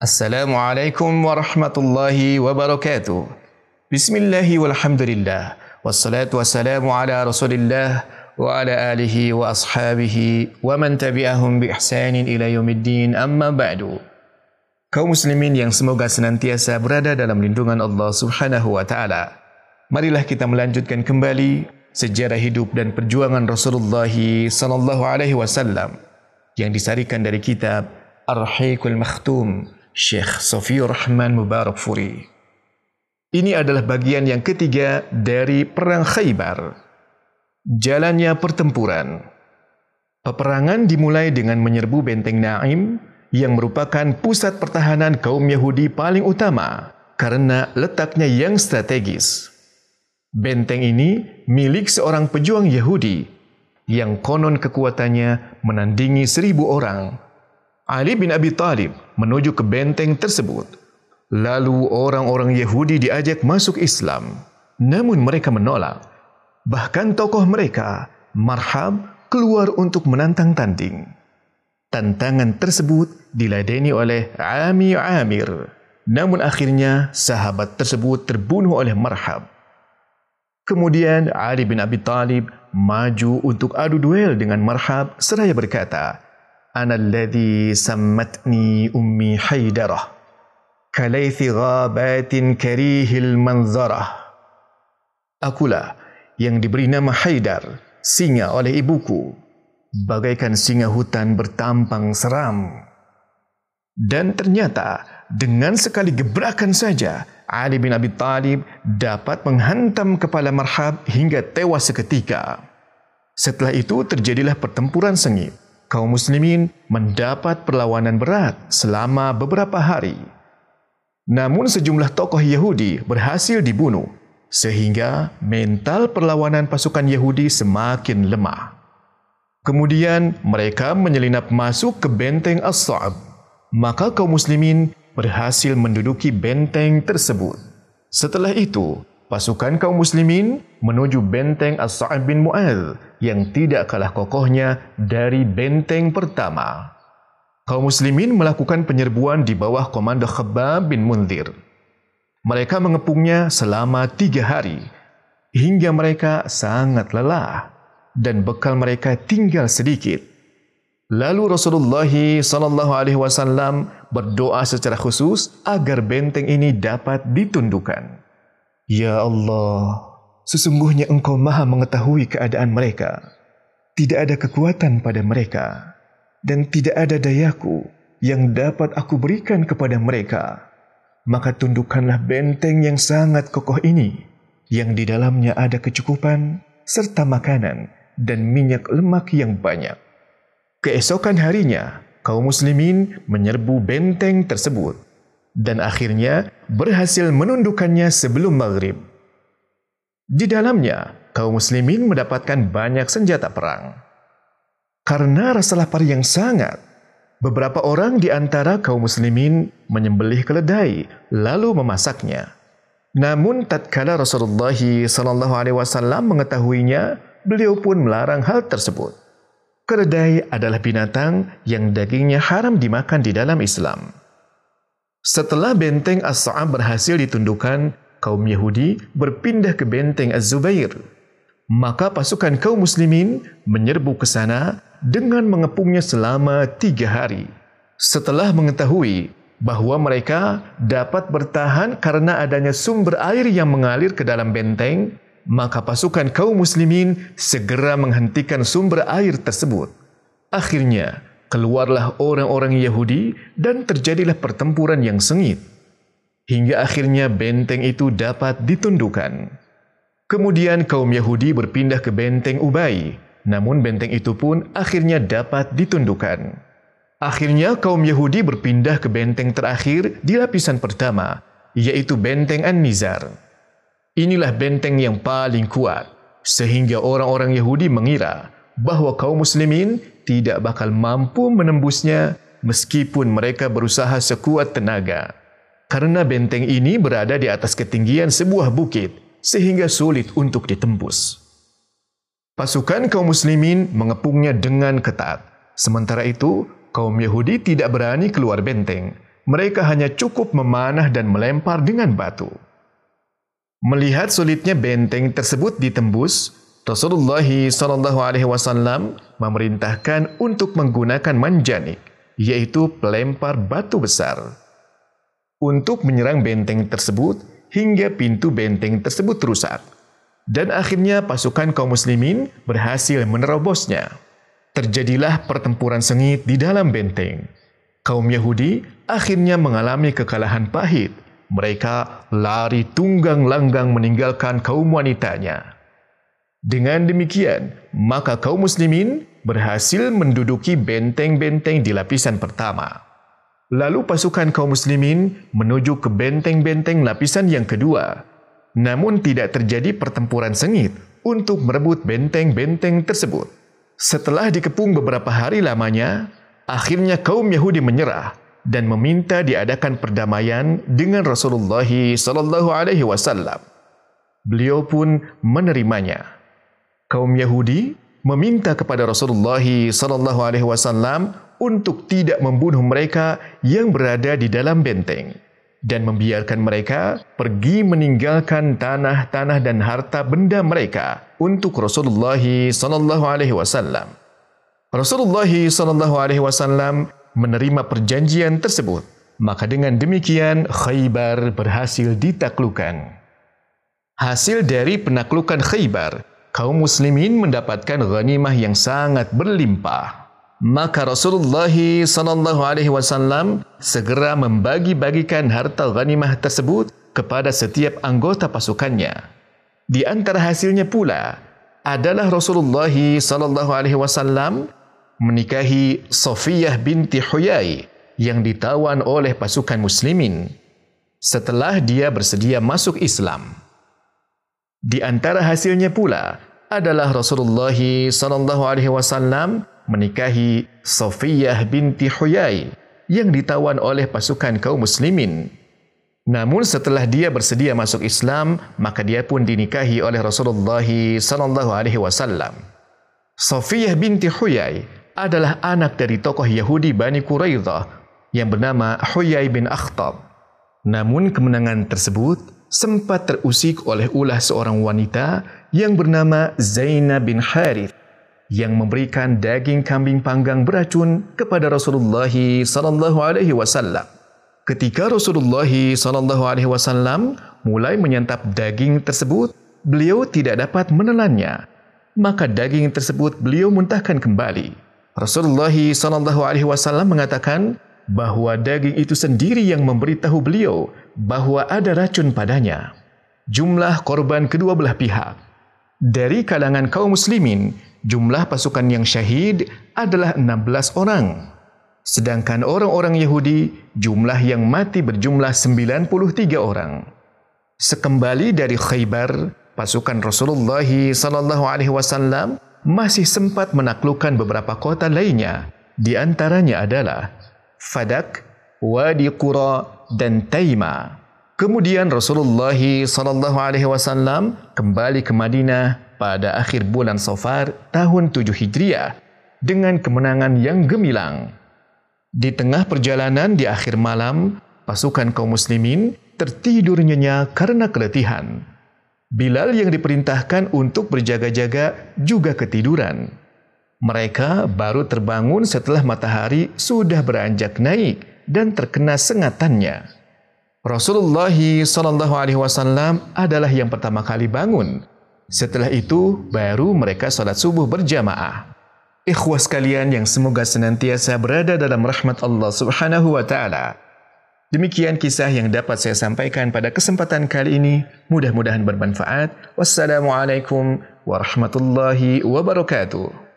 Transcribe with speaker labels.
Speaker 1: Assalamualaikum warahmatullahi wabarakatuh. Bismillahi walhamdulillah. Wassalatu wassalamu ala rasulillah wa ala alihi wa ashabihi wa man tabi'ahum bi ihsanin ila yaumiddin amma ba'du. Kaum muslimin yang semoga senantiasa berada dalam lindungan Allah Subhanahu wa taala. Marilah kita melanjutkan kembali sejarah hidup dan perjuangan Rasulullah sallallahu alaihi wasallam yang disarikan dari kitab Ar-Rahiqul Makhtum Syekh Sofiur Rahman Mubarak Furi. Ini adalah bagian yang ketiga dari Perang Khaybar. Jalannya pertempuran. Peperangan dimulai dengan menyerbu benteng Naim yang merupakan pusat pertahanan kaum Yahudi paling utama karena letaknya yang strategis. Benteng ini milik seorang pejuang Yahudi yang konon kekuatannya menandingi seribu orang Ali bin Abi Talib menuju ke benteng tersebut. Lalu orang-orang Yahudi diajak masuk Islam. Namun mereka menolak. Bahkan tokoh mereka, Marhab, keluar untuk menantang tanding. Tantangan tersebut diladeni oleh Ami Amir. Namun akhirnya sahabat tersebut terbunuh oleh Marhab. Kemudian Ali bin Abi Talib maju untuk adu duel dengan Marhab seraya berkata, أنا الذي سمتني أمي حيدرة كليث غابات كريه المنظرة Akulah yang diberi nama Haidar, singa oleh ibuku, bagaikan singa hutan bertampang seram. Dan ternyata dengan sekali gebrakan saja, Ali bin Abi Talib dapat menghantam kepala Marhab hingga tewas seketika. Setelah itu terjadilah pertempuran sengit kaum muslimin mendapat perlawanan berat selama beberapa hari. Namun sejumlah tokoh Yahudi berhasil dibunuh sehingga mental perlawanan pasukan Yahudi semakin lemah. Kemudian mereka menyelinap masuk ke benteng As-Sa'ab. Maka kaum muslimin berhasil menduduki benteng tersebut. Setelah itu, pasukan kaum muslimin menuju benteng As-Sa'ab bin Mu'adh yang tidak kalah kokohnya dari benteng pertama. Kaum muslimin melakukan penyerbuan di bawah komando Khabbab bin Munzir. Mereka mengepungnya selama tiga hari hingga mereka sangat lelah dan bekal mereka tinggal sedikit. Lalu Rasulullah sallallahu alaihi wasallam berdoa secara khusus agar benteng ini dapat ditundukkan. Ya Allah, sesungguhnya Engkau Maha mengetahui keadaan mereka. Tidak ada kekuatan pada mereka dan tidak ada dayaku yang dapat aku berikan kepada mereka. Maka tundukkanlah benteng yang sangat kokoh ini yang di dalamnya ada kecukupan serta makanan dan minyak lemak yang banyak. Keesokan harinya, kaum muslimin menyerbu benteng tersebut dan akhirnya berhasil menundukkannya sebelum maghrib. Di dalamnya, kaum muslimin mendapatkan banyak senjata perang. Karena rasa lapar yang sangat, beberapa orang di antara kaum muslimin menyembelih keledai lalu memasaknya. Namun tatkala Rasulullah sallallahu alaihi wasallam mengetahuinya, beliau pun melarang hal tersebut. Keledai adalah binatang yang dagingnya haram dimakan di dalam Islam. Setelah benteng As-Sa'ab berhasil ditundukkan, kaum Yahudi berpindah ke benteng Az-Zubair. Maka pasukan kaum muslimin menyerbu ke sana dengan mengepungnya selama tiga hari. Setelah mengetahui bahawa mereka dapat bertahan karena adanya sumber air yang mengalir ke dalam benteng, maka pasukan kaum muslimin segera menghentikan sumber air tersebut. Akhirnya, keluarlah orang-orang Yahudi dan terjadilah pertempuran yang sengit. Hingga akhirnya benteng itu dapat ditundukkan. Kemudian kaum Yahudi berpindah ke benteng Ubay, namun benteng itu pun akhirnya dapat ditundukkan. Akhirnya kaum Yahudi berpindah ke benteng terakhir di lapisan pertama, yaitu benteng An-Nizar. Inilah benteng yang paling kuat, sehingga orang-orang Yahudi mengira bahawa kaum muslimin tidak bakal mampu menembusnya meskipun mereka berusaha sekuat tenaga. Karena benteng ini berada di atas ketinggian sebuah bukit sehingga sulit untuk ditembus. Pasukan kaum muslimin mengepungnya dengan ketat. Sementara itu, kaum Yahudi tidak berani keluar benteng. mereka hanya cukup memanah dan melempar dengan batu. Melihat sulitnya benteng tersebut ditembus, Rasulullah Shallallahu Alaihi Wasallam memerintahkan untuk menggunakan manjanik, yaitu pelempar batu besar, untuk menyerang benteng tersebut hingga pintu benteng tersebut rusak. Dan akhirnya pasukan kaum muslimin berhasil menerobosnya. Terjadilah pertempuran sengit di dalam benteng. Kaum Yahudi akhirnya mengalami kekalahan pahit mereka lari tunggang langgang meninggalkan kaum wanitanya. Dengan demikian, maka kaum muslimin berhasil menduduki benteng-benteng di lapisan pertama. Lalu pasukan kaum muslimin menuju ke benteng-benteng lapisan yang kedua. Namun tidak terjadi pertempuran sengit untuk merebut benteng-benteng tersebut. Setelah dikepung beberapa hari lamanya, akhirnya kaum Yahudi menyerah dan meminta diadakan perdamaian dengan Rasulullah sallallahu alaihi wasallam. Beliau pun menerimanya. Kaum Yahudi meminta kepada Rasulullah sallallahu alaihi wasallam untuk tidak membunuh mereka yang berada di dalam benteng dan membiarkan mereka pergi meninggalkan tanah-tanah dan harta benda mereka untuk Rasulullah sallallahu alaihi wasallam. Rasulullah sallallahu alaihi wasallam menerima perjanjian tersebut, maka dengan demikian Khaybar berhasil ditaklukkan. Hasil dari penaklukan Khaybar, kaum muslimin mendapatkan ghanimah yang sangat berlimpah. Maka Rasulullah sallallahu alaihi wasallam segera membagi-bagikan harta ghanimah tersebut kepada setiap anggota pasukannya. Di antara hasilnya pula adalah Rasulullah sallallahu alaihi wasallam menikahi Sofiyah binti Huyai yang ditawan oleh pasukan muslimin setelah dia bersedia masuk Islam. Di antara hasilnya pula adalah Rasulullah sallallahu alaihi wasallam menikahi Sofiyah binti Huyai yang ditawan oleh pasukan kaum muslimin. Namun setelah dia bersedia masuk Islam, maka dia pun dinikahi oleh Rasulullah sallallahu alaihi wasallam. Sofiyah binti Huyai adalah anak dari tokoh Yahudi Bani Quraidah yang bernama Huyai bin Akhtab. Namun kemenangan tersebut sempat terusik oleh ulah seorang wanita yang bernama Zainab bin Harith yang memberikan daging kambing panggang beracun kepada Rasulullah sallallahu alaihi wasallam. Ketika Rasulullah sallallahu alaihi wasallam mulai menyantap daging tersebut, beliau tidak dapat menelannya. Maka daging tersebut beliau muntahkan kembali. Rasulullah sallallahu alaihi wasallam mengatakan bahawa daging itu sendiri yang memberitahu beliau bahawa ada racun padanya. Jumlah korban kedua belah pihak. Dari kalangan kaum muslimin, jumlah pasukan yang syahid adalah 16 orang. Sedangkan orang-orang Yahudi, jumlah yang mati berjumlah 93 orang. Sekembali dari Khaybar, pasukan Rasulullah sallallahu alaihi wasallam masih sempat menaklukkan beberapa kota lainnya. Di antaranya adalah Fadak, Wadi Qura dan Taima. Kemudian Rasulullah sallallahu alaihi wasallam kembali ke Madinah pada akhir bulan Safar tahun 7 Hijriah dengan kemenangan yang gemilang. Di tengah perjalanan di akhir malam, pasukan kaum muslimin tertidur nyenyak karena keletihan. Bilal yang diperintahkan untuk berjaga-jaga juga ketiduran. Mereka baru terbangun setelah matahari sudah beranjak naik dan terkena sengatannya. Rasulullah sallallahu alaihi wasallam adalah yang pertama kali bangun. Setelah itu baru mereka salat subuh berjamaah. Ikhwas kalian yang semoga senantiasa berada dalam rahmat Allah Subhanahu wa taala. Demikian kisah yang dapat saya sampaikan pada kesempatan kali ini. Mudah-mudahan bermanfaat. Wassalamualaikum warahmatullahi wabarakatuh.